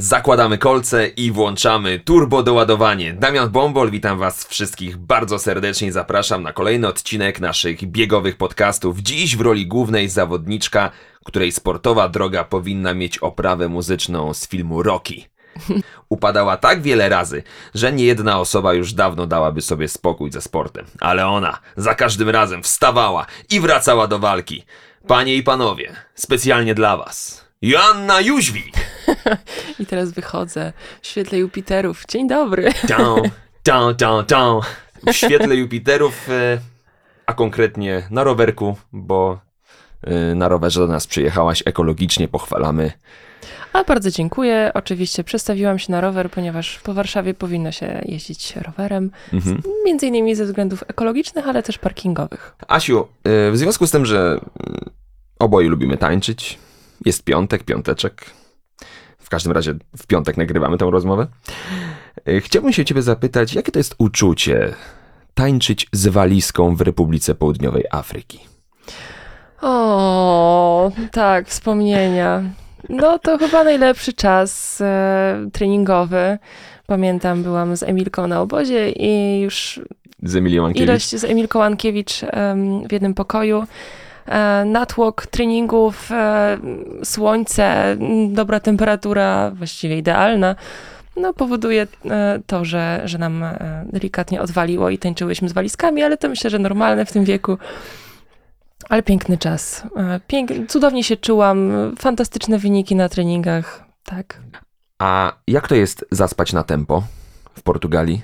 Zakładamy kolce i włączamy turbo doładowanie. Damian Bombol, witam Was wszystkich bardzo serdecznie. Zapraszam na kolejny odcinek naszych biegowych podcastów. Dziś w roli głównej zawodniczka, której sportowa droga powinna mieć oprawę muzyczną z filmu Rocky. Upadała tak wiele razy, że nie jedna osoba już dawno dałaby sobie spokój ze sportem. Ale ona za każdym razem wstawała i wracała do walki. Panie i panowie, specjalnie dla Was. Joanna Jóźwik! I teraz wychodzę w świetle Jupiterów. Dzień dobry. Down, down, down, down. W świetle Jupiterów, e, a konkretnie na rowerku, bo e, na rowerze do nas przyjechałaś ekologicznie, pochwalamy. A bardzo dziękuję. Oczywiście przestawiłam się na rower, ponieważ po Warszawie powinno się jeździć rowerem. Mhm. Między innymi ze względów ekologicznych, ale też parkingowych. Asiu, e, w związku z tym, że oboje lubimy tańczyć, jest piątek, piąteczek. W każdym razie w piątek nagrywamy tę rozmowę. E, Chciałbym się ciebie zapytać, jakie to jest uczucie tańczyć z walizką w Republice Południowej Afryki? O, tak, wspomnienia. No to chyba najlepszy czas e, treningowy. Pamiętam, byłam z Emilką na obozie i już Z Emilią Ankiewicz? ilość z Emilką Ankiewicz em, w jednym pokoju. E, natłok treningów, e, słońce, dobra temperatura, właściwie idealna, no powoduje e, to, że, że nam delikatnie odwaliło i tańczyłyśmy z walizkami, ale to myślę, że normalne w tym wieku. Ale piękny czas. Pięk, cudownie się czułam, fantastyczne wyniki na treningach, tak. A jak to jest zaspać na tempo w Portugalii?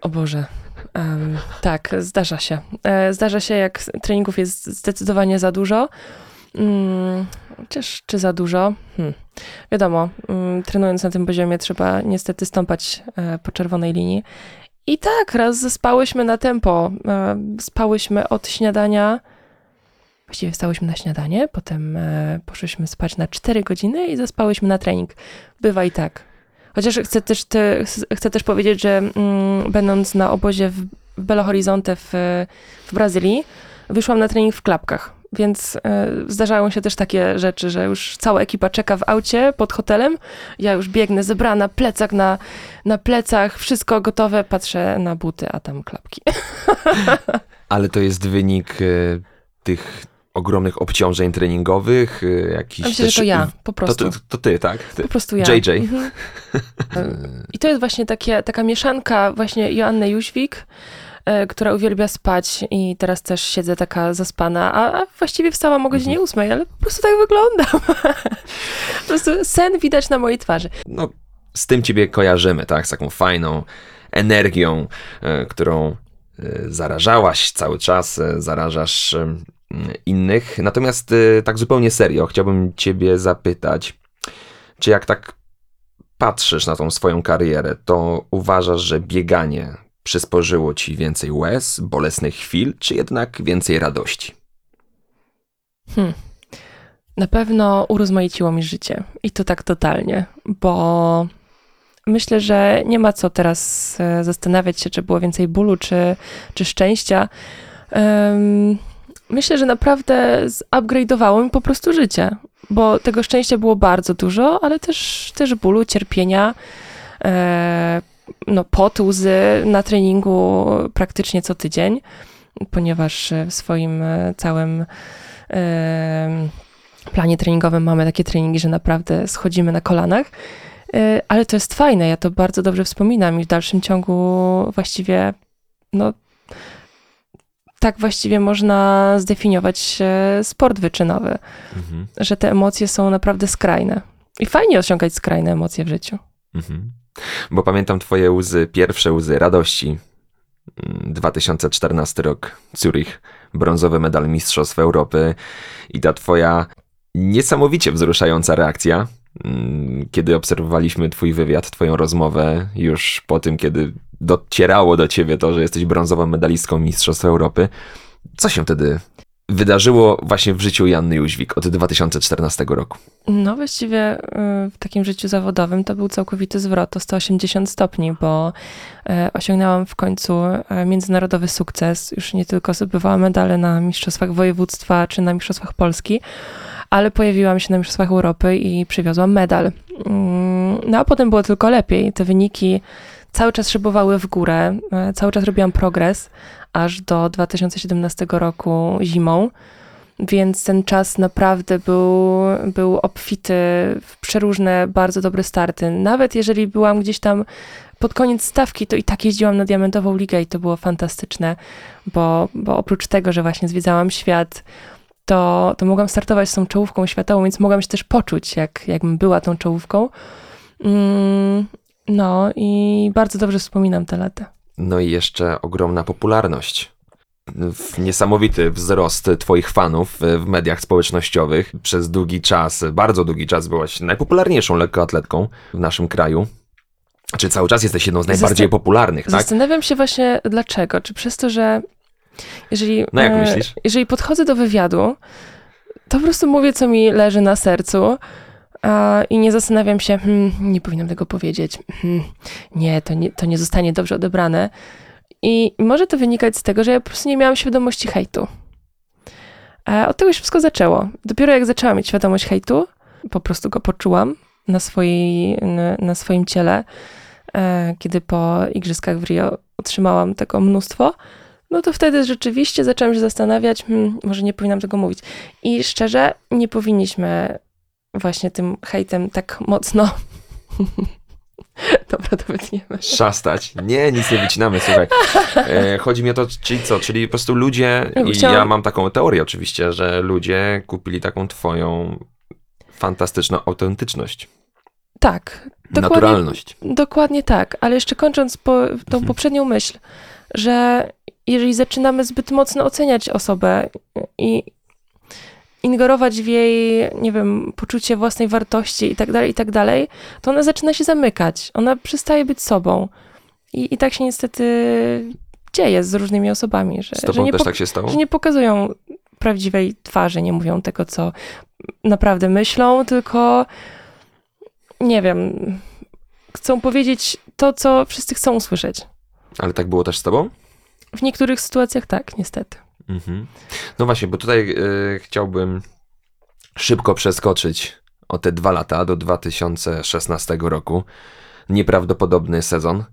O Boże. Em, tak, zdarza się. E, zdarza się, jak treningów jest zdecydowanie za dużo. Mm, chociaż czy za dużo? Hmm. Wiadomo, mm, trenując na tym poziomie trzeba niestety stąpać e, po czerwonej linii. I tak, raz zaspałyśmy na tempo. E, spałyśmy od śniadania. Właściwie wstałyśmy na śniadanie, potem e, poszłyśmy spać na 4 godziny i zaspałyśmy na trening. Bywa i tak. Chociaż chcę też, te, chcę też powiedzieć, że mm, będąc na obozie w, w Belo Horizonte w, w Brazylii, wyszłam na trening w klapkach. Więc e, zdarzają się też takie rzeczy, że już cała ekipa czeka w aucie pod hotelem. Ja już biegnę zebrana, plecak na, na plecach, wszystko gotowe, patrzę na buty, a tam klapki. Ale to jest wynik e, tych ogromnych obciążeń treningowych, e, jakiś Myślę, też... że to ja, po To, prostu. to, to ty, tak? Ty. Po prostu ja. JJ. Mhm. I to jest właśnie takie, taka mieszanka właśnie Joanny Jóźwik, e, która uwielbia spać i teraz też siedzę taka zaspana, a, właściwie wstałam o godzinie ósmej, ale po prostu tak wyglądam. po prostu sen widać na mojej twarzy. No, z tym ciebie kojarzymy, tak? Z taką fajną energią, e, którą e, zarażałaś cały czas, zarażasz innych. Natomiast e, tak zupełnie serio, chciałbym ciebie zapytać, czy jak tak patrzysz na tą swoją karierę, to uważasz, że bieganie przysporzyło ci więcej łez, bolesnych chwil, czy jednak więcej radości? Hmm. Na pewno urozmaiciło mi życie i to tak totalnie, bo myślę, że nie ma co teraz e, zastanawiać się, czy było więcej bólu, czy, czy szczęścia. Em, myślę, że naprawdę zupgrade'owało mi po prostu życie, bo tego szczęścia było bardzo dużo, ale też, też bólu, cierpienia, e, no, pot, łzy na treningu praktycznie co tydzień, ponieważ w swoim e, całym em, planie treningowym mamy takie treningi, że naprawdę schodzimy na kolanach. E, Ale to jest fajne, ja to bardzo dobrze wspominam i w dalszym ciągu właściwie, no, tak właściwie można zdefiniować e, sport wyczynowy, Mhm. że te emocje są naprawdę skrajne. I fajnie osiągać skrajne emocje w życiu. Mhm. Bo pamiętam twoje łzy, pierwsze łzy radości. Mm, 2014 rok, Zurich, brązowy medal Mistrzostw Europy i ta twoja niesamowicie wzruszająca reakcja, mm, kiedy obserwowaliśmy twój wywiad, twoją rozmowę już po tym, kiedy docierało do ciebie to, że jesteś brązową medalistką Mistrzostw Europy. Co się wtedy wydarzyło właśnie w życiu Janny Jóźwik od 2014 roku? No właściwie y, w takim życiu zawodowym to był całkowity zwrot o 180 stopni, bo y, osiągnęłam w końcu y, międzynarodowy sukces. Już nie tylko zdobywałam medale na Mistrzostwach Województwa czy na Mistrzostwach Polski, ale pojawiłam się na Mistrzostwach Europy i przywiozłam medal. Mm, no a potem było tylko lepiej. Te wyniki cały czas szybowały w górę, cały czas robiłam progres, aż do 2017 roku zimą. Więc ten czas naprawdę był, był obfity w przeróżne, bardzo dobre starty. Nawet jeżeli byłam gdzieś tam pod koniec stawki, to i tak jeździłam na Diamentową Ligę i to było fantastyczne, bo, bo oprócz tego, że właśnie zwiedzałam świat, to, to mogłam startować z tą czołówką światową, więc mogłam się też poczuć, jak, jakbym była tą czołówką. No i bardzo dobrze wspominam te lata. No i jeszcze ogromna popularność. Niesamowity wzrost Twoich fanów w mediach społecznościowych. Przez długi czas, bardzo długi czas byłaś najpopularniejszą lekkoatletką w naszym kraju. Czy cały czas jesteś jedną z najbardziej Zastan- popularnych, tak? Zastanawiam się właśnie dlaczego. Czy przez to, że jeżeli, No jak e, myślisz? jeżeli podchodzę do wywiadu, to po prostu mówię, co mi leży na sercu i nie zastanawiam się, hmm, nie powinnam tego powiedzieć, hmm, nie, to nie, to nie zostanie dobrze odebrane. I może to wynikać z tego, że ja po prostu nie miałam świadomości hejtu. Od tego się wszystko zaczęło. Dopiero jak zaczęłam mieć świadomość hejtu, po prostu go poczułam na, swojej, na, na swoim ciele, e, kiedy po igrzyskach w Rio otrzymałam tego mnóstwo, no to wtedy rzeczywiście zaczęłam się zastanawiać, hmm, może nie powinnam tego mówić. I szczerze, nie powinniśmy właśnie tym hejtem tak mocno. Dobra, to wytniemy. Szastać. Nie, nic nie wycinamy, słuchaj. E, chodzi mi o to, czyli co, czyli po prostu ludzie, i Chciałam- ja mam taką teorię oczywiście, że ludzie kupili taką twoją fantastyczną autentyczność, Tak, dokładnie, naturalność. dokładnie tak. Ale jeszcze kończąc po, tą Mhm. poprzednią myśl, że jeżeli zaczynamy zbyt mocno oceniać osobę i ingerować w jej, nie wiem, poczucie własnej wartości i tak dalej, i tak dalej, to ona zaczyna się zamykać. Ona przestaje być sobą. I, i tak się niestety dzieje z różnymi osobami, że, że, nie, tak się stało? że nie pokazują prawdziwej twarzy, nie mówią tego, co naprawdę myślą, tylko nie wiem, chcą powiedzieć to, co wszyscy chcą usłyszeć. Ale tak było też z tobą? W niektórych sytuacjach tak, niestety. Mhm. No właśnie, bo tutaj e, chciałbym szybko przeskoczyć o te dwa lata do 2016 roku. Nieprawdopodobny sezon.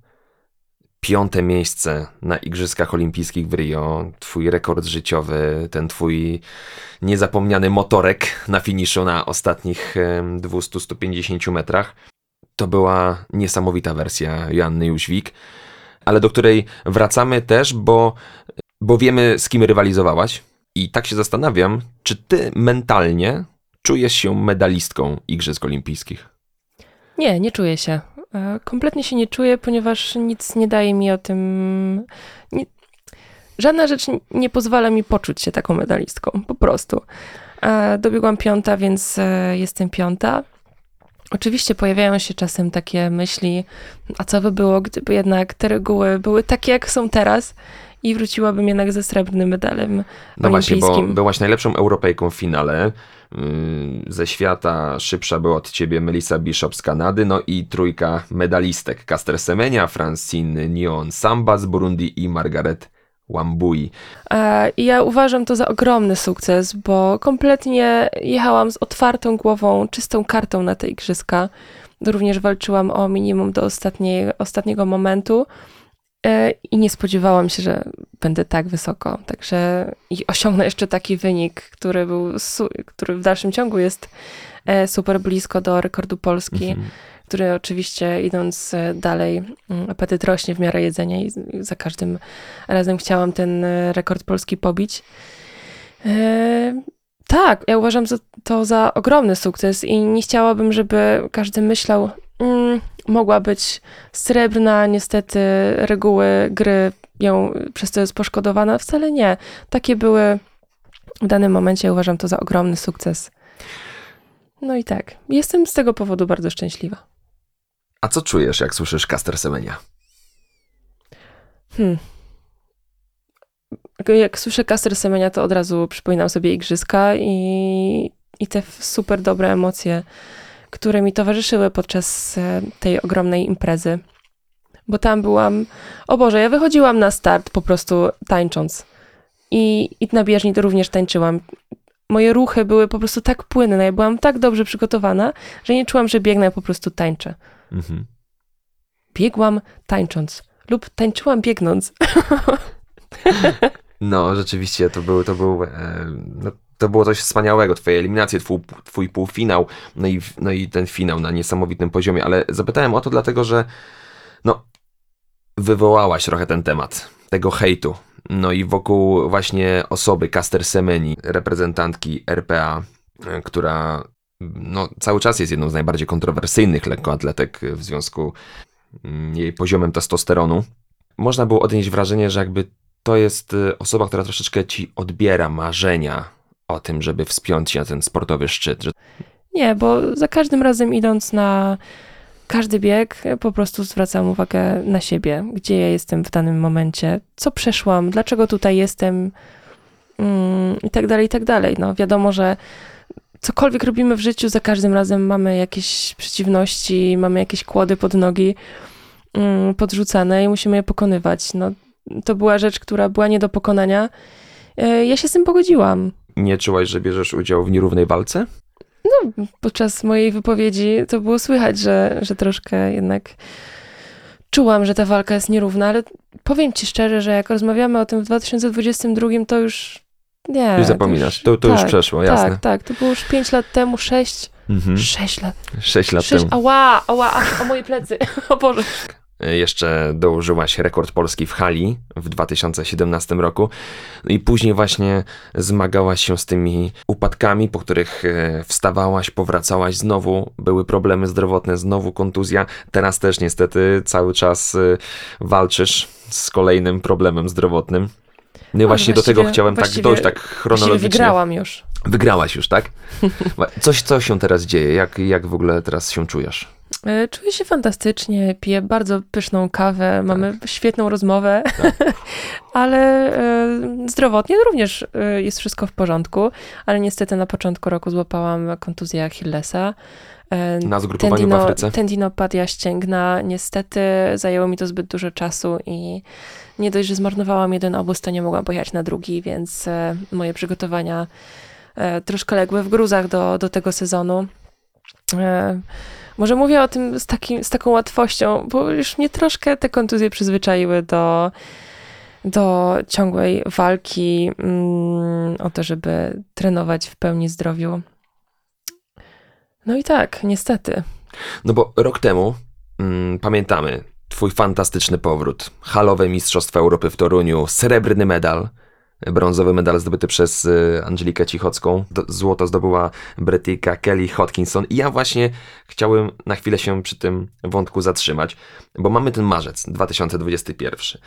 Piąte miejsce na Igrzyskach Olimpijskich w Rio. Twój rekord życiowy, ten twój niezapomniany motorek na finiszu na ostatnich em, 200-150 metrach. To była niesamowita wersja Joanny Jóźwik, ale do której wracamy też, bo bo wiemy, z kim rywalizowałaś. I tak się zastanawiam, czy ty mentalnie czujesz się medalistką Igrzysk Olimpijskich? Nie, nie czuję się. E, Kompletnie się nie czuję, ponieważ nic nie daje mi o tym. Nie, żadna rzecz nie pozwala mi poczuć się taką medalistką, po prostu. E, Dobiegłam piąta, więc e, jestem piąta. Oczywiście pojawiają się czasem takie myśli, a co by było, gdyby jednak te reguły były takie, jak są teraz i wróciłabym jednak ze srebrnym medalem No właśnie, bo byłaś najlepszą Europejką w finale. Yy, Ze świata szybsza była od ciebie Melissa Bishop z Kanady, no i trójka medalistek. Caster Semenya, Francine Nyon Samba z Burundi i Margaret Wambui. E, I ja uważam to za ogromny sukces, bo kompletnie jechałam z otwartą głową, czystą kartą na te igrzyska. Również walczyłam o minimum do ostatniego momentu i nie spodziewałam się, że będę tak wysoko. Także i osiągnę jeszcze taki wynik, który był, który w dalszym ciągu jest e, super blisko do rekordu Polski Mhm. który oczywiście idąc e, dalej, mm, apetyt rośnie w miarę jedzenia i za każdym razem chciałam ten e, rekord polski pobić. E, tak, ja uważam to za ogromny sukces i nie chciałabym, żeby każdy myślał, mm, mogła być srebrna, niestety reguły gry ją przez to jest poszkodowana. Wcale nie. Takie były w danym momencie, uważam to za ogromny sukces. No i tak, jestem z tego powodu bardzo szczęśliwa. A co czujesz, jak słyszysz Caster Semenya? Hmm. jak słyszę Caster Semenia, to od razu przypominam sobie igrzyska i, i te super dobre emocje, które mi towarzyszyły podczas e, tej ogromnej imprezy. Bo tam byłam, o Boże, ja wychodziłam na start po prostu tańcząc. I, i na bieżni to również tańczyłam. Moje ruchy były po prostu tak płynne, ja byłam tak dobrze przygotowana, że nie czułam, że biegnę, po prostu tańczę. Mhm. Biegłam tańcząc lub tańczyłam biegnąc. No, rzeczywiście, to był, to był, e, no, to było coś wspaniałego, twoje eliminacje, twój, twój półfinał, no i, no i ten finał na niesamowitym poziomie, ale zapytałem o to dlatego, że no, wywołałaś trochę ten temat, tego hejtu, no i wokół właśnie osoby Caster Semeni, reprezentantki RPA, która no, cały czas jest jedną z najbardziej kontrowersyjnych lekkoatletek w związku mm, jej poziomem testosteronu. Można było odnieść wrażenie, że jakby to jest y, osoba, która troszeczkę ci odbiera marzenia o tym, żeby wspiąć się na ten sportowy szczyt. Że... Nie, bo za każdym razem idąc na każdy bieg, po prostu zwracam uwagę na siebie, gdzie ja jestem w danym momencie, co przeszłam, dlaczego tutaj jestem mm, i tak dalej, i tak dalej. No wiadomo, że cokolwiek robimy w życiu, za każdym razem mamy jakieś przeciwności, mamy jakieś kłody pod nogi mm, podrzucane i musimy je pokonywać. No, to była rzecz, która była nie do pokonania. E, ja się z tym pogodziłam. Nie czułaś, że bierzesz udział w nierównej walce? No, podczas mojej wypowiedzi to było słychać, że, że troszkę jednak czułam, że ta walka jest nierówna, ale powiem ci szczerze, że jak rozmawiamy o tym w 2022, to już nie. Już zapominasz, to, już, to, to tak, już przeszło, jasne. Tak, tak, to było już 5 lat temu, 6, mhm. 6 lat. 6 lat 6, temu. Ała, ała, o moje plecy, o Boże. Jeszcze dołożyłaś rekord Polski w hali w 2017 roku i później właśnie zmagałaś się z tymi upadkami, po których e, wstawałaś, powracałaś, znowu były problemy zdrowotne, znowu kontuzja. Teraz też niestety cały czas e, walczysz z kolejnym problemem zdrowotnym. No i właśnie do tego chciałem tak dojść, tak chronologicznie. wygrałam już. Wygrałaś już, tak? Coś, co się teraz dzieje? Jak, jak w ogóle teraz się czujesz? E, czuję się fantastycznie, piję bardzo pyszną kawę, mamy tak. świetną rozmowę, tak. ale e, zdrowotnie również e, jest wszystko w porządku, ale niestety na początku roku złapałam kontuzję Achillesa. Na zgrupowaniu tendino, w Afryce? Tendinopatia ścięgna. Niestety zajęło mi to zbyt dużo czasu i nie dość, że zmarnowałam jeden obóz, to nie mogłam pojechać na drugi, więc moje przygotowania troszkę legły w gruzach do, do tego sezonu. Może mówię o tym z, takim, z taką łatwością, bo już mnie troszkę te kontuzje przyzwyczaiły do, do ciągłej walki mm, o to, żeby trenować w pełni zdrowiu. No i tak, niestety. No bo rok temu, mm, pamiętamy, twój fantastyczny powrót, halowe Mistrzostwa Europy w Toruniu, srebrny medal, brązowy medal zdobyty przez y, Angelikę Cichocką. Złoto zdobyła Brytyjka Kelly Hodkinson. I ja właśnie chciałem na chwilę się przy tym wątku zatrzymać, bo mamy ten marzec 2021.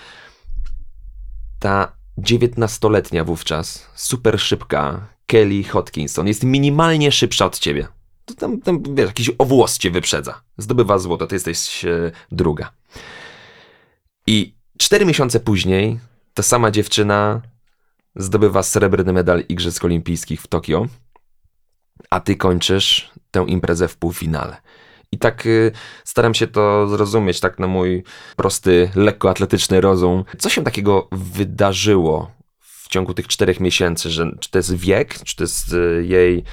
Ta 19-letnia wówczas, super szybka Kelly Hodkinson jest minimalnie szybsza od ciebie. To tam, tam wiesz, jakiś owłos cię wyprzedza. Zdobywa złoto, ty jesteś e, druga. I cztery miesiące później ta sama dziewczyna zdobywa srebrny medal Igrzysk Olimpijskich w Tokio, a ty kończysz tę imprezę w półfinale. I tak y, staram się to zrozumieć, tak na mój prosty, lekkoatletyczny rozum. Co się takiego wydarzyło w ciągu tych czterech miesięcy? Że, czy to jest wiek, czy to jest y, jej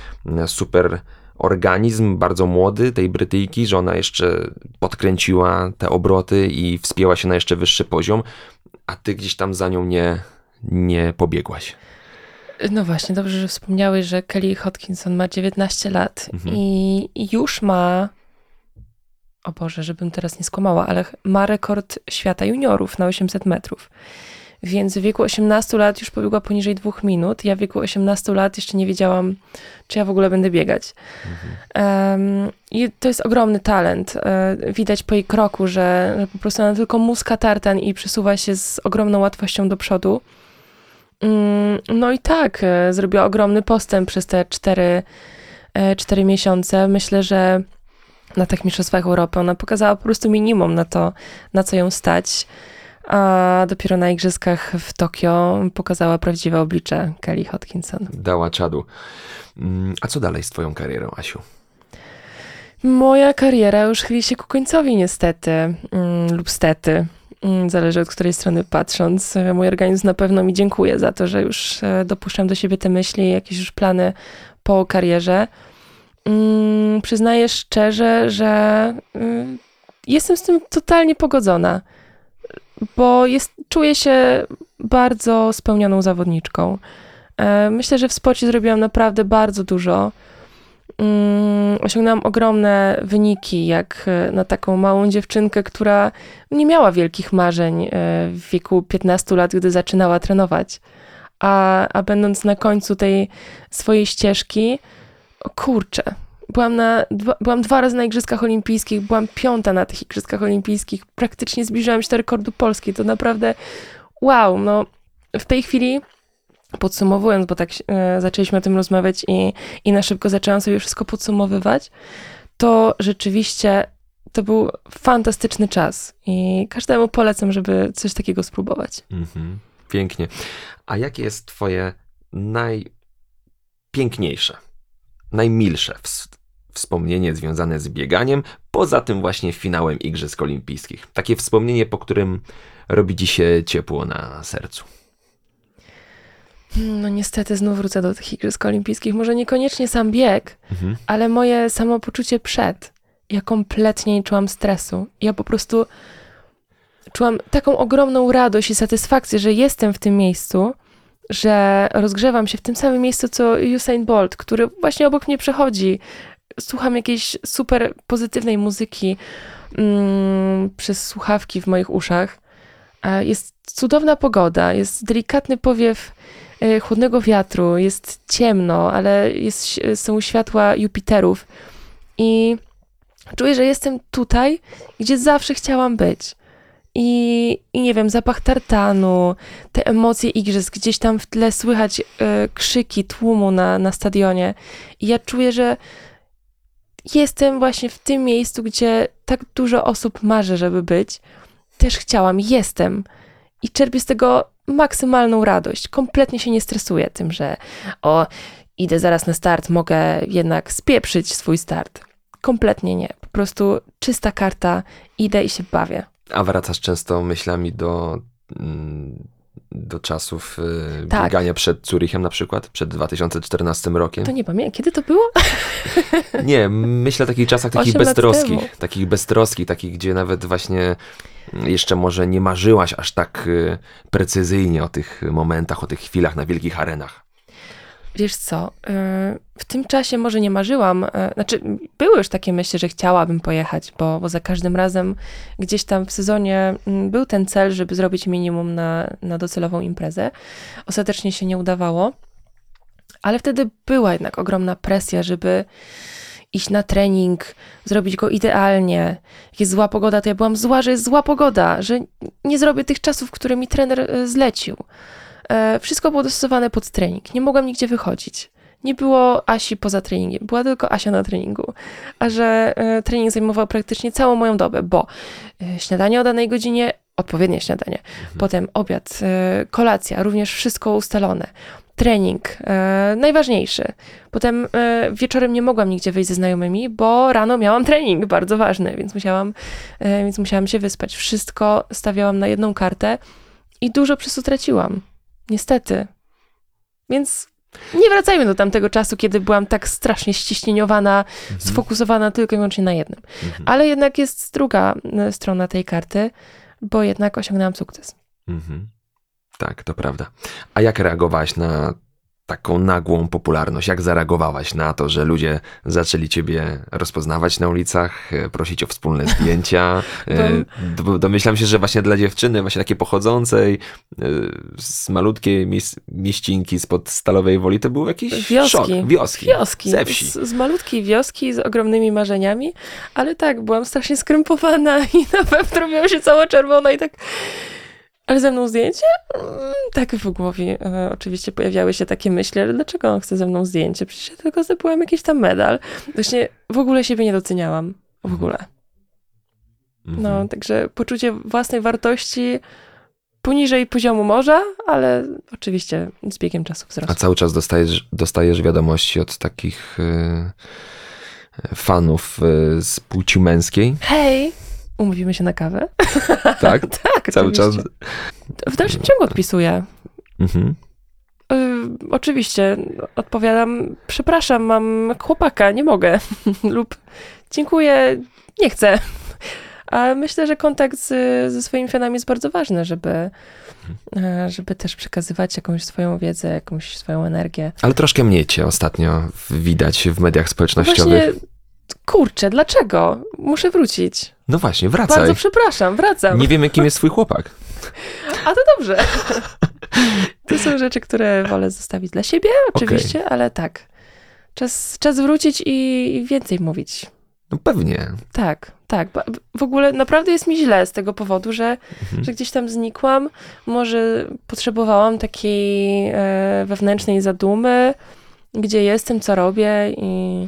y, super organizm, bardzo młody, tej Brytyjki, że ona jeszcze podkręciła te obroty i wspięła się na jeszcze wyższy poziom, a ty gdzieś tam za nią nie, nie pobiegłaś. No właśnie, dobrze, że wspomniałeś, że Kelly Hodkinson ma 19 lat mhm. i już ma, o Boże, żebym teraz nie skłamała, ale ma rekord świata juniorów na 800 metrów. Więc w wieku 18 lat już pobiegła poniżej dwóch minut. Ja w wieku 18 lat jeszcze nie wiedziałam, czy ja w ogóle będę biegać. Mhm. Um, I to jest ogromny talent. E, widać po jej kroku, że, że po prostu ona tylko muska tartan i przesuwa się z ogromną łatwością do przodu. Mm, no i tak, e, zrobiła ogromny postęp przez te cztery, e, cztery miesiące. Myślę, że na tych Mistrzostwach Europy ona pokazała po prostu minimum na to, na co ją stać. a dopiero na igrzyskach w Tokio pokazała prawdziwe oblicze Kelly Hodkinson. Dała czadu. Mm, a co dalej z twoją karierą, Asiu? Moja kariera już chyli się ku końcowi niestety, mm, lub stety. Mm, Zależy od której strony patrząc. Mój organizm na pewno mi dziękuję za to, że już e, dopuszczam do siebie te myśli, jakieś już plany po karierze. Mm, przyznaję szczerze, że y, jestem z tym totalnie pogodzona, bo jest, czuję się bardzo spełnioną zawodniczką. E, Myślę, że w sporcie zrobiłam naprawdę bardzo dużo. Mm, Osiągnęłam ogromne wyniki, jak e, na taką małą dziewczynkę, która nie miała wielkich marzeń e, w wieku 15 lat, gdy zaczynała trenować. A, a będąc na końcu tej swojej ścieżki, kurczę, byłam, na, dwa, byłam dwa razy na Igrzyskach Olimpijskich, byłam piąta na tych Igrzyskach Olimpijskich, praktycznie zbliżyłam się do rekordu Polski. To naprawdę wow, no w tej chwili podsumowując, bo tak e, zaczęliśmy o tym rozmawiać i, i na szybko zaczęłam sobie wszystko podsumowywać, to rzeczywiście to był fantastyczny czas i każdemu polecam, żeby coś takiego spróbować. Mhm. Pięknie. A jakie jest twoje najpiękniejsze, najmilsze ws- wspomnienie związane z bieganiem, poza tym właśnie finałem Igrzysk Olimpijskich? Takie wspomnienie, po którym robi ci się ciepło na sercu. No niestety znów wrócę do tych Igrzysk Olimpijskich. Może niekoniecznie sam bieg, Mhm. ale moje samopoczucie przed. Ja kompletnie nie czułam stresu. Ja po prostu czułam taką ogromną radość i satysfakcję, że jestem w tym miejscu, że rozgrzewam się w tym samym miejscu co Usain Bolt, który właśnie obok mnie przechodzi. Słucham jakiejś super pozytywnej muzyki mm, przez słuchawki w moich uszach. Jest cudowna pogoda, jest delikatny powiew chłodnego wiatru, jest ciemno, ale jest, są światła Jupiterów i czuję, że jestem tutaj, gdzie zawsze chciałam być. I, I nie wiem, zapach tartanu, te emocje igrzysk, gdzieś tam w tle słychać e, krzyki tłumu na, na stadionie. I ja czuję, że jestem właśnie w tym miejscu, gdzie tak dużo osób marzy, żeby być. Też chciałam, jestem. I czerpię z tego maksymalną radość. Kompletnie się nie stresuję tym, że o, idę zaraz na start, mogę jednak spieprzyć swój start. Kompletnie nie. Po prostu czysta karta, idę i się bawię. A wracasz często myślami do, mm, do czasów y, Tak. biegania przed Zurichem na przykład, przed 2014 rokiem? To nie pamiętam, kiedy to było? Nie, myślę o takich czasach takich beztroskich, takich beztroskich, takich, gdzie nawet właśnie jeszcze może nie marzyłaś aż tak y, precyzyjnie o tych momentach, o tych chwilach na wielkich arenach. Wiesz co, yy, w tym czasie może nie marzyłam, yy, znaczy były już takie myśli, że chciałabym pojechać, bo, bo za każdym razem gdzieś tam w sezonie mm, był ten cel, żeby zrobić minimum na, na docelową imprezę. Ostatecznie się nie udawało, ale wtedy była jednak ogromna presja, żeby iść na trening, zrobić go idealnie. Jak jest zła pogoda, to ja byłam zła, że jest zła pogoda, że nie zrobię tych czasów, które mi trener e, zlecił. E, Wszystko było dostosowane pod trening. Nie mogłam nigdzie wychodzić. Nie było Asi poza treningiem, była tylko Asia na treningu. A że e, trening zajmował praktycznie całą moją dobę, bo śniadanie o danej godzinie, odpowiednie śniadanie, potem obiad, kolacja, również wszystko ustalone. Trening, e, najważniejszy. Potem e, wieczorem nie mogłam nigdzie wyjść ze znajomymi, bo rano miałam trening, bardzo ważny, więc musiałam, e, więc musiałam się wyspać. Wszystko stawiałam na jedną kartę i dużo przez to traciłam. Niestety. Więc nie wracajmy do tamtego czasu, kiedy byłam tak strasznie ściśnieniowana, sfokusowana tylko i wyłącznie na jednym. Mhm. Ale jednak jest druga e, strona tej karty, bo jednak osiągnęłam sukces. Mhm. Tak, to prawda. A jak reagowałaś na taką nagłą popularność? Jak zareagowałaś na to, że ludzie zaczęli ciebie rozpoznawać na ulicach, e, prosić o wspólne zdjęcia? E, Domyślam się, że właśnie dla dziewczyny, właśnie takiej pochodzącej e, z malutkiej mies- mieścinki spod Stalowej Woli, to był jakiś Wioski. szok. Wioski. Wioski. Ze wsi. Z, z malutkiej wioski, z ogromnymi marzeniami, ale tak, byłam strasznie skrępowana i na pewno robiłam się cała czerwona i tak... Ale ze mną zdjęcie? Mm, Tak w głowie e, oczywiście pojawiały się takie myśli, ale dlaczego on chce ze mną zdjęcie? Przecież ja tylko zdobyłam jakiś tam medal. Właśnie w ogóle siebie nie doceniałam. W ogóle. Mhm. No, także poczucie własnej wartości poniżej poziomu morza, ale oczywiście z biegiem czasu A wzrosło. cały czas dostajesz, dostajesz wiadomości od takich y, fanów y, z płci męskiej, Hej, umówimy się na kawę? tak? Tak, Cały czas. W dalszym ciągu odpisuję. Mhm. Y, oczywiście, odpowiadam, przepraszam, mam chłopaka, nie mogę. Lub dziękuję, nie chcę. A myślę, że kontakt z, ze swoimi fanami jest bardzo ważny, żeby, e, żeby też przekazywać jakąś swoją wiedzę, jakąś swoją energię. Ale troszkę mniej cię ostatnio widać w mediach No społecznościowych. właśnie, kurczę, dlaczego? Muszę wrócić. No właśnie, wracaj. Bardzo przepraszam, wracam. Nie wiemy, kim jest twój chłopak. A to dobrze. To są rzeczy, które wolę zostawić dla siebie, oczywiście, ale tak. Czas, czas wrócić i więcej mówić. No pewnie. Tak, tak. W ogóle naprawdę jest mi źle z tego powodu, że, Mhm. że gdzieś tam znikłam. Może potrzebowałam takiej e, wewnętrznej zadumy, gdzie jestem, co robię i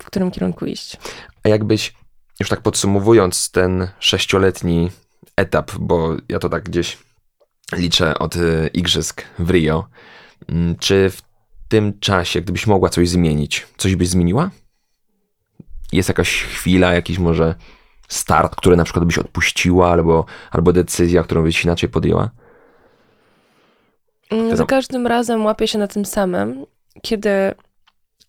w którym kierunku iść. A jakbyś, już tak podsumowując ten sześcioletni etap, bo ja to tak gdzieś liczę od y, igrzysk w Rio, mm, czy w tym czasie, gdybyś mogła coś zmienić, coś byś zmieniła? Jest jakaś chwila, jakiś może start, który na przykład byś odpuściła, albo, albo decyzja, którą byś inaczej podjęła? Mm, Za każdym razem łapię się na tym samym, kiedy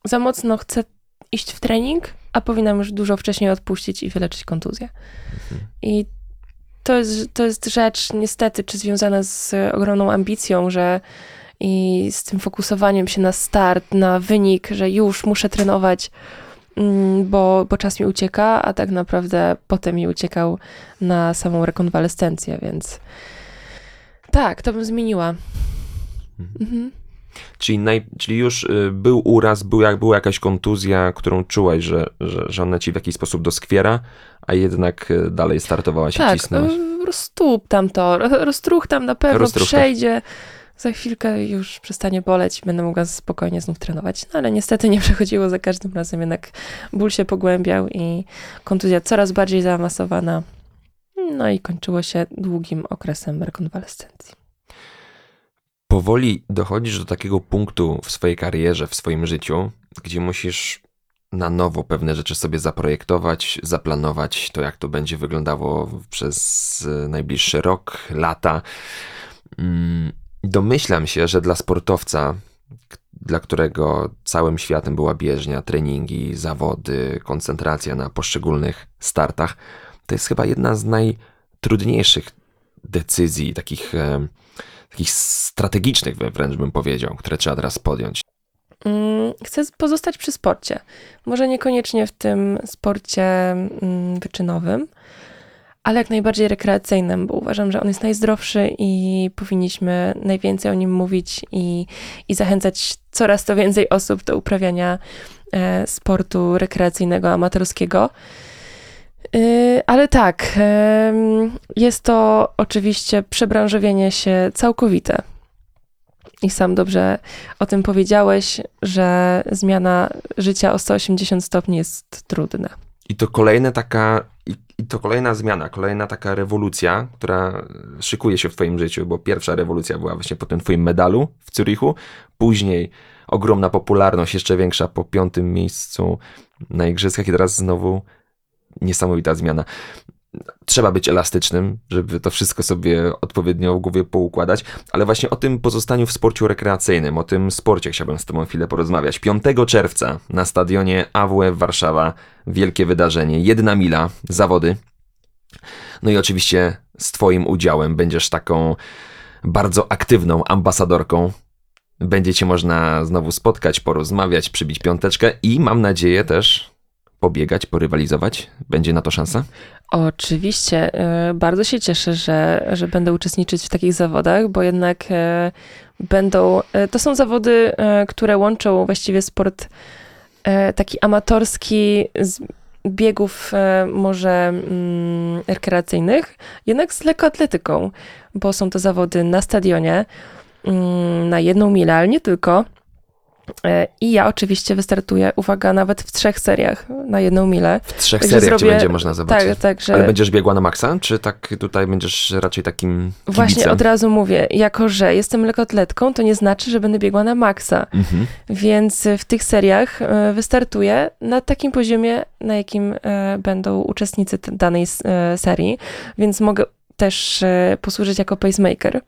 za mocno chcę iść w trening, a powinnam już dużo wcześniej odpuścić i wyleczyć kontuzję. I to jest, to jest rzecz niestety, czy związana z ogromną ambicją, że i z tym fokusowaniem się na start, na wynik, że już muszę trenować, mm, bo, bo czas mi ucieka, a tak naprawdę potem mi uciekał na samą rekonwalescencję, więc tak, to bym zmieniła. Mhm. Czyli, naj, czyli już y, był uraz, był, jak, była jakaś kontuzja, którą czułaś, że, że, że ona ci w jakiś sposób doskwiera, a jednak y, dalej startowałaś i Tak, cisnąłeś. y, roztłup tam to, ro- roztruch tam na pewno Roztruchta. przejdzie. Za chwilkę już przestanie boleć i będę mogła spokojnie znów trenować. No ale niestety nie przechodziło za każdym razem, jednak ból się pogłębiał i kontuzja coraz bardziej zaawansowana. No i kończyło się długim okresem rekonwalescencji. Powoli dochodzisz do takiego punktu w swojej karierze, w swoim życiu, gdzie musisz na nowo pewne rzeczy sobie zaprojektować, zaplanować to, jak to będzie wyglądało przez y, najbliższy rok, lata. Mm, Domyślam się, że dla sportowca, dla którego całym światem była bieżnia, treningi, zawody, koncentracja na poszczególnych startach, to jest chyba jedna z najtrudniejszych decyzji, takich, e, takich strategicznych wręcz bym powiedział, które trzeba teraz podjąć. Mm, Chcę pozostać przy sporcie. Może niekoniecznie w tym sporcie mm, wyczynowym, ale jak najbardziej rekreacyjnym, bo uważam, że on jest najzdrowszy i powinniśmy najwięcej o nim mówić i, i zachęcać coraz to więcej osób do uprawiania e, sportu rekreacyjnego, amatorskiego. Y, Ale tak, jest to oczywiście przebranżowienie się całkowite. I sam dobrze o tym powiedziałeś, że zmiana życia o 180 stopni jest trudna. I to kolejna taka, i to kolejna zmiana, kolejna taka rewolucja, która szykuje się w twoim życiu, bo pierwsza rewolucja była właśnie po tym twoim medalu w Zurichu, później ogromna popularność, jeszcze większa po piątym miejscu na igrzyskach i teraz znowu niesamowita zmiana. Trzeba być elastycznym, żeby to wszystko sobie odpowiednio w głowie poukładać, ale właśnie o tym pozostaniu w sporcie rekreacyjnym, o tym sporcie chciałbym z Tobą chwilę porozmawiać. 5 czerwca na stadionie AWF Warszawa wielkie wydarzenie, jedna mila, zawody. No i oczywiście z Twoim udziałem będziesz taką bardzo aktywną ambasadorką. Będziecie można znowu spotkać, porozmawiać, przybić piąteczkę i mam nadzieję też pobiegać, porywalizować. Będzie na to szansa? Oczywiście, e, bardzo się cieszę, że, że będę uczestniczyć w takich zawodach, bo jednak e, będą, e, to są zawody, które łączą właściwie sport taki amatorski z biegów może mm, rekreacyjnych, jednak z lekkoatletyką, bo są to zawody na stadionie, mm, na jedną milę, ale nie tylko. E, I ja oczywiście wystartuję, uwaga, nawet w trzech seriach na jedną milę. W trzech Także seriach cię zrobię- będzie można zobaczyć. Tak, tak, że Ale będziesz biegła na maksa, czy tak tutaj będziesz raczej takim właśnie kibicem? od razu mówię, jako że jestem lekkoatletką, to nie znaczy, że będę biegła na maksa. Mhm. Więc w tych seriach e, wystartuję na takim poziomie, na jakim e, będą uczestnicy danej serii, więc mogę też posłużyć jako pacemaker.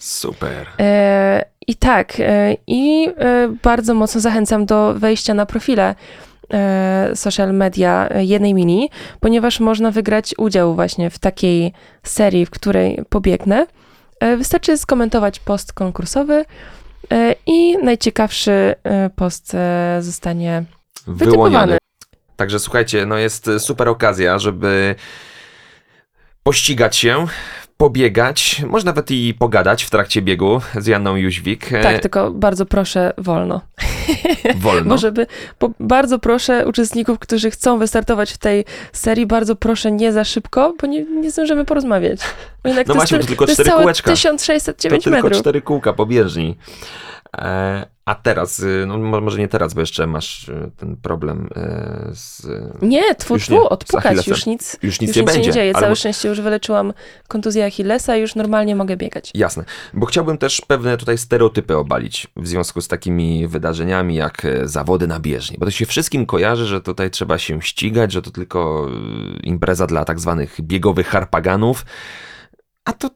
Super. E, I tak, e, i e, bardzo mocno zachęcam do wejścia na profile social media jednej mini, ponieważ można wygrać udział właśnie w takiej serii, w której pobiegnę. Wystarczy skomentować post konkursowy i najciekawszy post zostanie Wyłoniony. Także słuchajcie, no jest super okazja, żeby pościgać się, pobiegać, może nawet i pogadać w trakcie biegu z Janną Jóźwik. E, Tak, tylko bardzo proszę wolno. Wolno. Bo żeby, bo bardzo proszę uczestników, którzy chcą wystartować w tej serii, bardzo proszę nie za szybko, bo nie, nie zdążymy porozmawiać. Bo jednak No to, właśnie, jest, to tylko to cztery kółeczka. 1609 to tylko metrów. cztery kółka po bieżni. E, a teraz, y, no mo- może nie teraz, bo jeszcze masz y, ten problem y, z... Nie, tfu, Już tfu, nie, odpukać, już nic, Już nic już nie nic będzie. nie dzieje. Całe mo- szczęście już wyleczyłam kontuzję Achillesa i już normalnie mogę biegać. Jasne, bo chciałbym też pewne tutaj stereotypy obalić w związku z takimi wydarzeniami jak e, zawody na bieżni, bo to się wszystkim kojarzy, że tutaj trzeba się ścigać, że to tylko impreza dla tak zwanych biegowych harpaganów, a to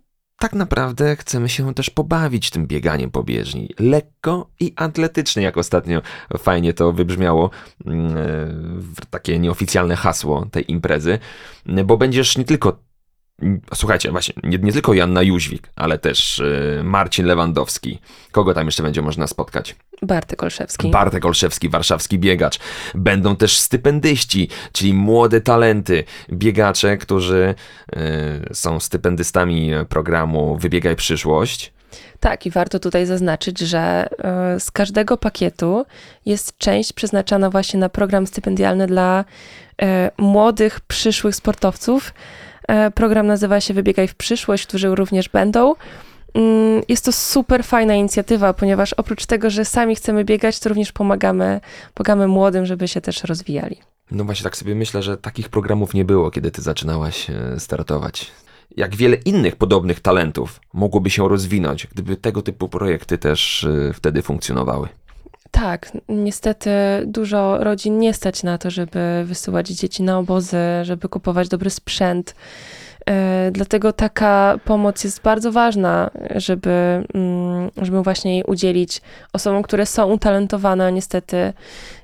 tak naprawdę chcemy się też pobawić tym bieganiem po bieżni. Lekko i atletycznie, jak ostatnio fajnie to wybrzmiało, mm, e, takie nieoficjalne hasło tej imprezy, bo będziesz nie tylko Słuchajcie, właśnie, nie, nie tylko Janna Jóźwik, ale też y, Marcin Lewandowski. Kogo tam jeszcze będzie można spotkać? Bartek Olszewski. Bartek Olszewski, warszawski biegacz. Będą też stypendyści, czyli młode talenty, biegacze, którzy y, są stypendystami programu Wybiegaj Przyszłość. Tak, i warto tutaj zaznaczyć, że e, z każdego pakietu jest część przeznaczana właśnie na program stypendialny dla e, młodych, przyszłych sportowców. E, Program nazywa się Wybiegaj w przyszłość, którzy również będą. Mm, Jest to super fajna inicjatywa, ponieważ oprócz tego, że sami chcemy biegać, to również pomagamy, pomagamy młodym, żeby się też rozwijali. No właśnie, tak sobie myślę, że takich programów nie było, kiedy ty zaczynałaś e, startować. Jak wiele innych podobnych talentów mogłoby się rozwinąć, gdyby tego typu projekty też e, wtedy funkcjonowały. Tak, niestety dużo rodzin nie stać na to, żeby wysyłać dzieci na obozy, żeby kupować dobry sprzęt. E, Dlatego taka pomoc jest bardzo ważna, żeby, mm, żeby właśnie jej udzielić osobom, które są utalentowane, a niestety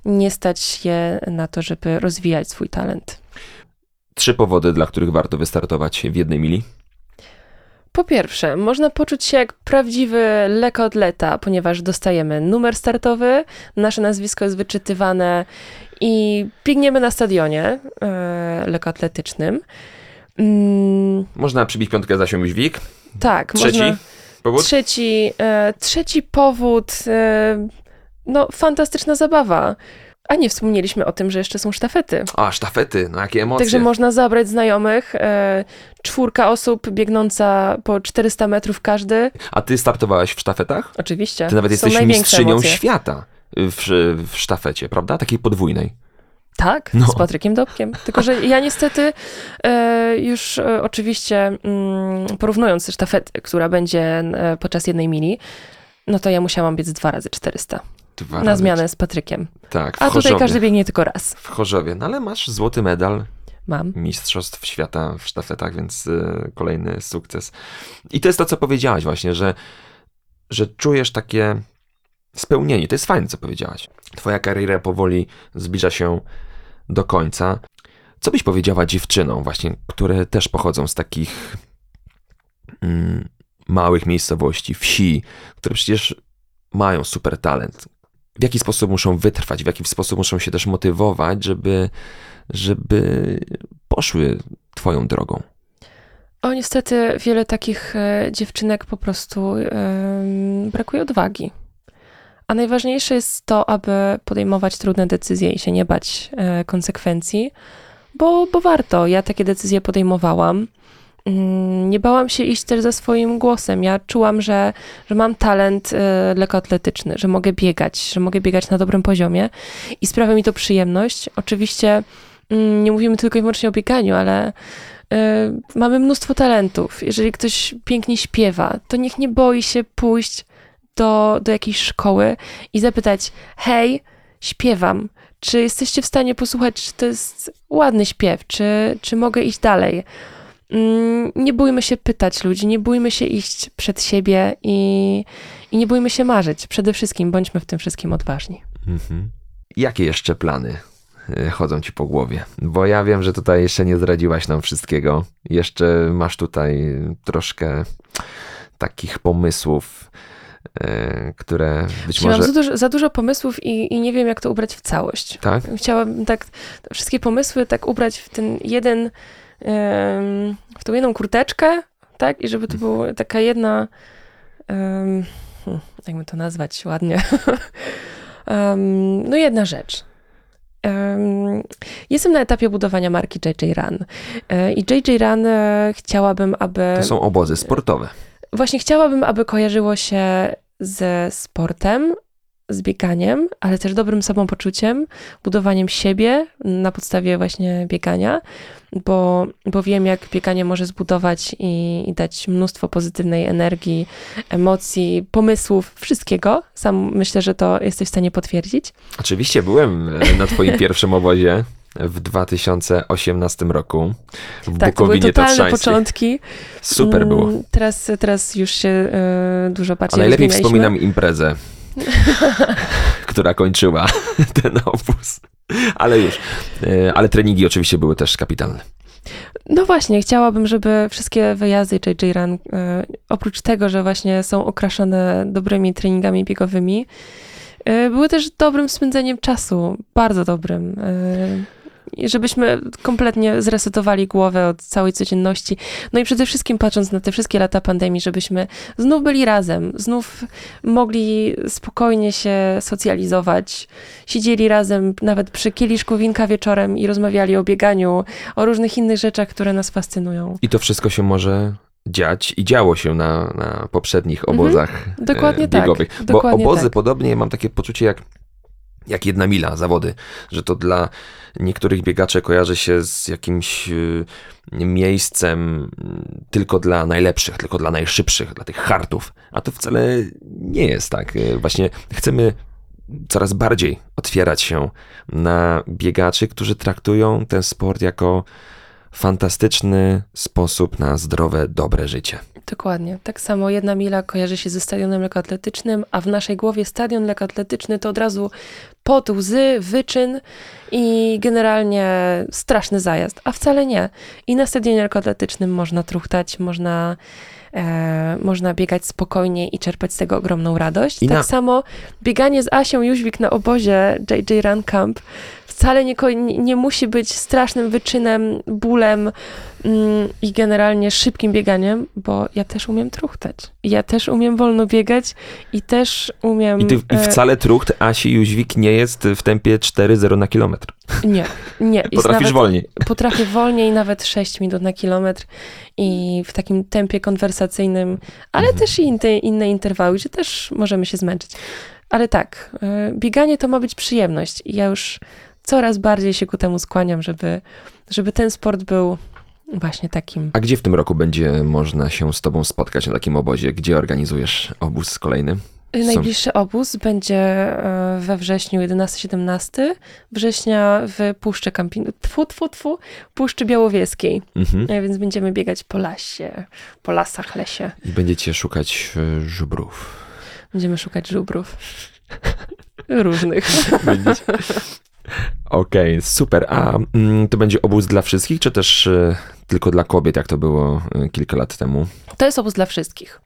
nie stać je na to, żeby rozwijać swój talent. Trzy powody, dla których warto wystartować w jednej mili. Po pierwsze, można poczuć się jak prawdziwy lekkoatleta, ponieważ dostajemy numer startowy, nasze nazwisko jest wyczytywane i biegniemy na stadionie e, lekkoatletycznym. Mm, Można przybić piątkę za Jóźwik. tak, Trzeci można. powód? Trzeci, e, trzeci powód, e, no fantastyczna zabawa. A nie wspomnieliśmy o tym, że jeszcze są sztafety. A, sztafety, no jakie emocje. Także można zabrać znajomych. E, czwórka osób biegnąca po 400 metrów każdy. A ty startowałaś w sztafetach? Oczywiście. Ty nawet są jesteś mistrzynią emocje. świata w, w sztafecie, prawda? Takiej podwójnej. Tak, No. z Patrykiem Dobkiem. Tylko, że ja niestety e, już e, oczywiście mm, porównując sztafetę, która będzie e, podczas jednej mili, no to ja musiałam biec dwa razy 400 Dwa na razy. zmianę z Patrykiem. Tak, w A tutaj Chorzowie. każdy biegnie tylko raz. W Chorzowie. No ale masz złoty medal Mam. Mistrzostw Świata w sztafetach, więc y, kolejny sukces. I to jest to, co powiedziałaś właśnie, że, że czujesz takie spełnienie. To jest fajne, co powiedziałaś. Twoja kariera powoli zbliża się do końca. Co byś powiedziała dziewczynom właśnie, które też pochodzą z takich mm, małych miejscowości, wsi, które przecież mają super talent? W jaki sposób muszą wytrwać, w jaki sposób muszą się też motywować, żeby, żeby poszły twoją drogą? O, niestety wiele takich e, dziewczynek po prostu em, brakuje odwagi. A najważniejsze jest to, aby podejmować trudne decyzje i się nie bać e, konsekwencji, bo, bo warto. Ja takie decyzje podejmowałam. Mm, nie bałam się iść też za swoim głosem. Ja czułam, że, że mam talent y, lekkoatletyczny, że mogę biegać, że mogę biegać na dobrym poziomie i sprawia mi to przyjemność. Oczywiście mm, nie mówimy tylko i wyłącznie o bieganiu, ale y, mamy mnóstwo talentów. Jeżeli ktoś pięknie śpiewa, to niech nie boi się pójść do, do jakiejś szkoły i zapytać: Hej, śpiewam. Czy jesteście w stanie posłuchać, czy to jest ładny śpiew, czy, czy mogę iść dalej? Mm, Nie bójmy się pytać ludzi, nie bójmy się iść przed siebie i, i nie bójmy się marzyć. Przede wszystkim bądźmy w tym wszystkim odważni. Mhm. Jakie jeszcze plany y, chodzą ci po głowie? Bo ja wiem, że tutaj jeszcze nie zdradziłaś nam wszystkiego. Jeszcze masz tutaj troszkę takich pomysłów, y, które być Mam może... za dużo, za dużo pomysłów i, i nie wiem, jak to ubrać w całość. Tak? Chciałabym tak wszystkie pomysły tak ubrać w ten jeden, w tą jedną kurteczkę, tak? I żeby to była taka jedna, hmm, jakby to nazwać ładnie, Em, no jedna rzecz. Em, Jestem na etapie budowania marki JJ Run E, i JJ Run e, chciałabym, aby... To są obozy sportowe. Właśnie chciałabym, aby kojarzyło się ze sportem, z bieganiem, ale też dobrym samopoczuciem, budowaniem siebie na podstawie właśnie biegania, bo, bo wiem, jak bieganie może zbudować i, i dać mnóstwo pozytywnej energii, emocji, pomysłów, wszystkiego. Sam myślę, że to jesteś w stanie potwierdzić. Oczywiście byłem e, na twoim pierwszym obozie w 2018 roku w Tak, to były Bukowinie totalne początki. Super było. Mm, Teraz, teraz już się e, dużo A bardziej najlepiej rozwinęliśmy. wspominam imprezę, która kończyła ten obóz. Ale już. E, Ale treningi oczywiście były też kapitalne. No właśnie, chciałabym, żeby wszystkie wyjazdy JJ Run, e, oprócz tego, że właśnie są okraszone dobrymi treningami biegowymi, e, były też dobrym spędzeniem czasu, bardzo dobrym. I żebyśmy kompletnie zresetowali głowę od całej codzienności. No i przede wszystkim patrząc na te wszystkie lata pandemii, żebyśmy znów byli razem, znów mogli spokojnie się socjalizować, siedzieli razem nawet przy kieliszku winka wieczorem i rozmawiali o bieganiu, o różnych innych rzeczach, które nas fascynują. I to wszystko się może dziać i działo się na, na poprzednich Mhm. obozach Dokładnie e, tak, biegowych. Bo dokładnie obozy tak. podobnie mam takie poczucie jak, jak jedna mila zawody, że to dla niektórych biegaczy kojarzy się z jakimś y, miejscem y, tylko dla najlepszych, tylko dla najszybszych, dla tych hartów, a to wcale nie jest tak. Y, Właśnie chcemy coraz bardziej otwierać się na biegaczy, którzy traktują ten sport jako fantastyczny sposób na zdrowe, dobre życie. Dokładnie. Tak samo jedna mila kojarzy się ze stadionem lekkoatletycznym, a w naszej głowie stadion lekkoatletyczny to od razu pot, łzy, wyczyn i generalnie straszny zajazd. A wcale nie. I na stadionie lekkoatletycznym można truchtać, można, e, można biegać spokojnie i czerpać z tego ogromną radość. I tak na- samo bieganie z Asią Jóźwik na obozie JJ Run Camp wcale nie, nie, musi być strasznym wyczynem, bólem mm, i generalnie szybkim bieganiem, bo ja też umiem truchtać. Ja też umiem wolno biegać i też umiem... I, ty, i e, wcale trucht Asi Jóźwik nie jest w tempie 4,0 na kilometr. Nie, nie. Jest Potrafisz nawet, wolniej. Potrafię wolniej, nawet 6 minut na kilometr i w takim tempie konwersacyjnym, ale Mhm. też i inne, inne interwały, gdzie też możemy się zmęczyć. Ale tak, e, bieganie to ma być przyjemność ja już coraz bardziej się ku temu skłaniam, żeby, żeby ten sport był właśnie takim. A gdzie w tym roku będzie można się z tobą spotkać na takim obozie? Gdzie organizujesz obóz kolejny? Są- Najbliższy obóz będzie e, we wrześniu 11-17 września w Puszczy Kampin... Tfu, tfu, tfu, Puszczy Białowieskiej. Mhm. E, Więc będziemy biegać po lasie, po lasach, lesie. I będziecie szukać żubrów. Będziemy szukać żubrów. Różnych. Będziecie... Okej, super. A mm, to będzie obóz dla wszystkich, czy też e, tylko dla kobiet, jak to było e, kilka lat temu? To jest obóz dla wszystkich.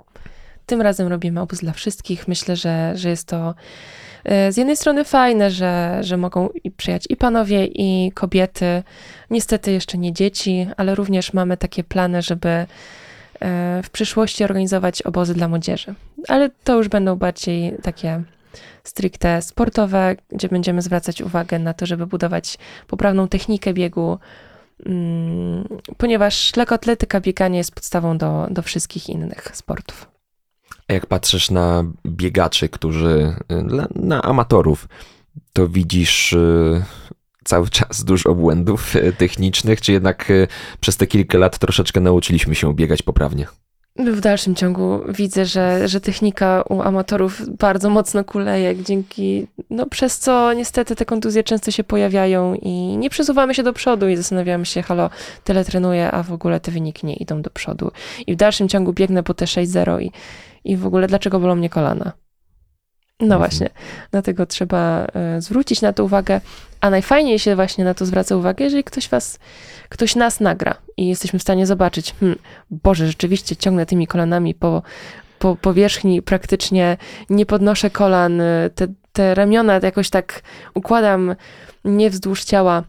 Tym razem robimy obóz dla wszystkich. Myślę, że, że jest to e, z jednej strony fajne, że, że mogą przyjechać i panowie, i kobiety. Niestety jeszcze nie dzieci, ale również mamy takie plany, żeby e, w przyszłości organizować obozy dla młodzieży. Ale to już będą bardziej takie stricte sportowe, gdzie będziemy zwracać uwagę na to, żeby budować poprawną technikę biegu, mm, ponieważ lekkoatletyka, bieganie jest podstawą do, do wszystkich innych sportów. A jak patrzysz na biegaczy, którzy, y, na, amatorów, to widzisz y, cały czas dużo błędów y, technicznych, czy jednak przez te kilka lat troszeczkę nauczyliśmy się biegać poprawnie? W dalszym ciągu widzę, że, że technika u amatorów bardzo mocno kuleje, dzięki, no przez co niestety te kontuzje często się pojawiają i nie przesuwamy się do przodu i zastanawiamy się, halo, tyle trenuję, a w ogóle te wyniki nie idą do przodu. I w dalszym ciągu biegnę po te 6-0 i, i w ogóle dlaczego bolą mnie kolana? No Mhm. właśnie, dlatego trzeba e, zwrócić na to uwagę, a najfajniej się właśnie na to zwraca uwagę, jeżeli ktoś was, ktoś nas nagra i jesteśmy w stanie zobaczyć, hmm, Boże, rzeczywiście ciągnę tymi kolanami po, po powierzchni, praktycznie nie podnoszę kolan, y, te, te ramiona jakoś tak układam nie wzdłuż ciała.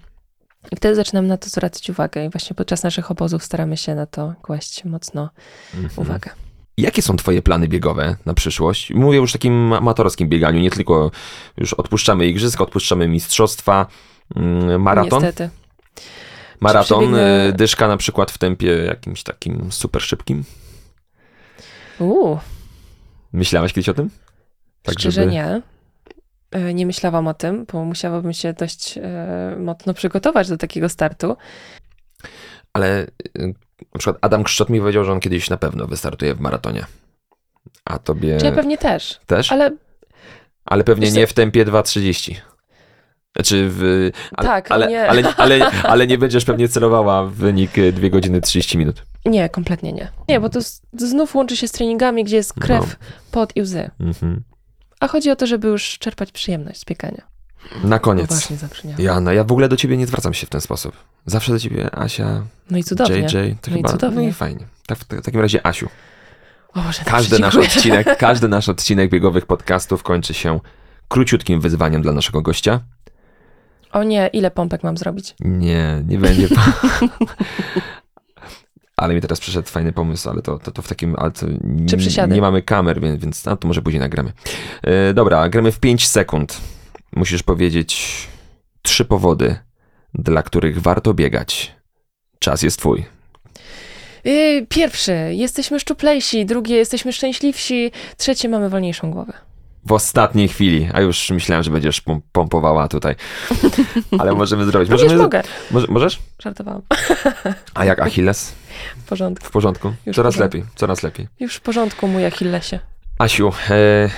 I wtedy zaczynam na to zwracać uwagę i właśnie podczas naszych obozów staramy się na to kłaść mocno Mhm. uwagę. Jakie są twoje plany biegowe na przyszłość? Mówię już o takim amatorskim bieganiu, nie tylko już odpuszczamy igrzyska, odpuszczamy mistrzostwa, mm, maraton. Niestety. Maraton, y, dyszka na przykład w tempie jakimś takim super szybkim. Uuu, Myślałaś kiedyś o tym? Tak, szczerze żeby- nie. E, Nie myślałam o tym, bo musiałabym się dość e, mocno przygotować do takiego startu. Ale y, na przykład Adam Krzczot mi powiedział, że on kiedyś na pewno wystartuje w maratonie. A tobie Czy ja pewnie też, też? Ale, ale pewnie nie w tempie 2.30. Znaczy w... Ale, Tak, ale, nie. Ale, ale, ale nie będziesz pewnie celowała w wynik y, 2 godziny 30 minut. nie, kompletnie nie. Nie, bo to z- znów łączy się z treningami, gdzie jest krew, pot i łzy. Mhm. A chodzi o to, żeby już czerpać przyjemność z piekania. Na koniec. Zabrzmiało. Joanna, ja w ogóle do ciebie nie zwracam się w ten sposób. Zawsze do ciebie Asia, No i cudownie. JJ, to No i chyba, cudownie. no i fajnie. Tak, w, takim razie Asiu, O Boże, każdy nasz, odcinek, każdy nasz odcinek biegowych podcastów kończy się króciutkim wyzwaniem dla naszego gościa. O nie, ile pompek mam zrobić? Nie, nie będzie. Ale mi teraz przyszedł fajny pomysł, ale to, to, to w takim. Ale to Czy przysiady? Nie mamy kamer, więc, więc a, to może później nagramy. E, dobra, gramy w 5 sekund. Musisz powiedzieć trzy powody, dla których warto biegać. Czas jest twój. Yy, pierwszy, jesteśmy szczuplejsi, drugie, jesteśmy szczęśliwsi, trzecie, mamy wolniejszą głowę. W ostatniej chwili, a już myślałem, że będziesz pom- pompowała tutaj. Ale możemy zrobić. Również Możemy, mogę. może, możesz? Żartowałam. A jak Achilles? W porządku. W porządku. Już coraz porządku. lepiej, coraz lepiej. Już w porządku, mój Achillesie. Asiu, e,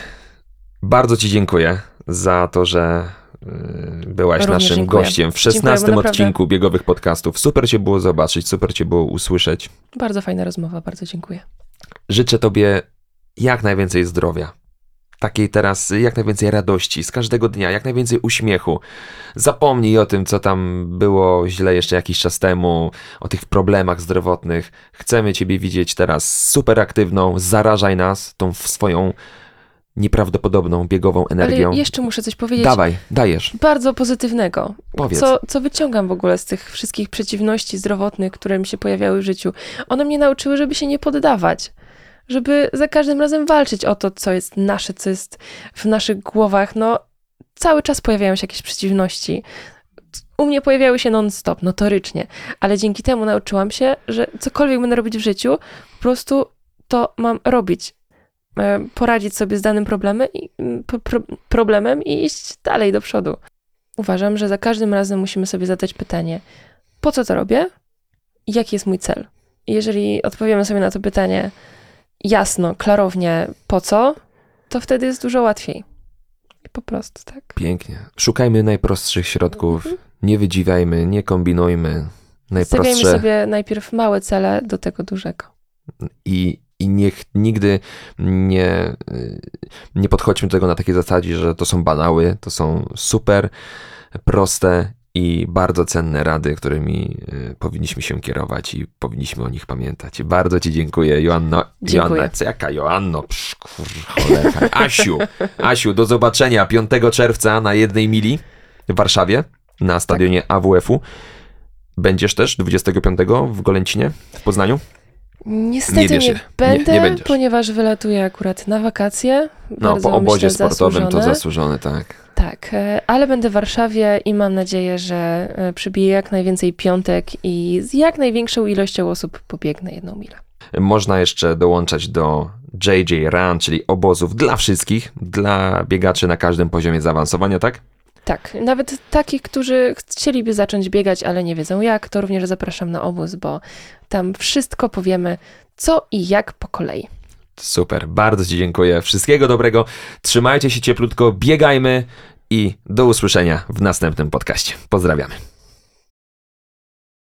bardzo Ci dziękuję za to, że e, byłaś Również naszym dziękuję. gościem w Dziękuję, bo 16 naprawdę- odcinku biegowych podcastów. Super Cię było zobaczyć, super Cię było usłyszeć. Bardzo fajna rozmowa, bardzo dziękuję. Życzę Tobie jak najwięcej zdrowia. Takiej teraz jak najwięcej radości z każdego dnia, jak najwięcej uśmiechu. Zapomnij o tym, co tam było źle jeszcze jakiś czas temu, o tych problemach zdrowotnych. Chcemy Ciebie widzieć teraz super aktywną, zarażaj nas tą swoją nieprawdopodobną biegową energią. Ale jeszcze muszę coś powiedzieć Dawaj, dajesz, bardzo pozytywnego. powiedz. Co, co wyciągam w ogóle z tych wszystkich przeciwności zdrowotnych, które mi się pojawiały w życiu? One mnie nauczyły, żeby się nie poddawać. Żeby za każdym razem walczyć o to, co jest nasze, co jest w naszych głowach. No, cały czas pojawiają się jakieś przeciwności. U mnie pojawiały się non-stop, notorycznie, ale dzięki temu nauczyłam się, że cokolwiek będę robić w życiu, po prostu to mam robić. E, Poradzić sobie z danym problemem i, pro, pro, problemem i iść dalej do przodu. Uważam, że za każdym razem musimy sobie zadać pytanie, po co to robię jaki jest mój cel. Jeżeli odpowiemy sobie na to pytanie jasno, klarownie, po co, to wtedy jest dużo łatwiej. I po prostu, tak. Pięknie. Szukajmy najprostszych środków, Mhm. nie wydziwiajmy, nie kombinujmy. Stawiajmy Najprostsze sobie najpierw małe cele do tego dużego. i, i niech nigdy nie, y, nie podchodźmy do tego na takiej zasadzie, że to są banały, to są super proste i bardzo cenne rady, którymi y, powinniśmy się kierować i powinniśmy o nich pamiętać. Bardzo Ci dziękuję, Joanno. Dziękuję. Joanna, jaka Joanno? Psz, kur, cholera. Asiu, Asiu, do zobaczenia 5 czerwca na jednej mili w Warszawie na stadionie AWF-u. Będziesz też 25 w Golęcinie w Poznaniu? Niestety Nie nie, nie- będę, nie będziesz. ponieważ wylatuję akurat na wakacje. No, po obozie myślę, sportowym to zasłużone. zasłużone, tak. Tak, e, ale będę w Warszawie i mam nadzieję, że e, przybiję jak najwięcej piątek i z jak największą ilością osób pobiegnę jedną milę. Można jeszcze dołączać do JJ Run, czyli obozów dla wszystkich, dla biegaczy na każdym poziomie zaawansowania, tak? Tak, nawet takich, którzy chcieliby zacząć biegać, ale nie wiedzą jak, to również zapraszam na obóz, bo tam wszystko powiemy, co i jak po kolei. Super, bardzo Ci dziękuję. Wszystkiego dobrego. Trzymajcie się cieplutko, biegajmy i do usłyszenia w następnym podcaście. Pozdrawiamy.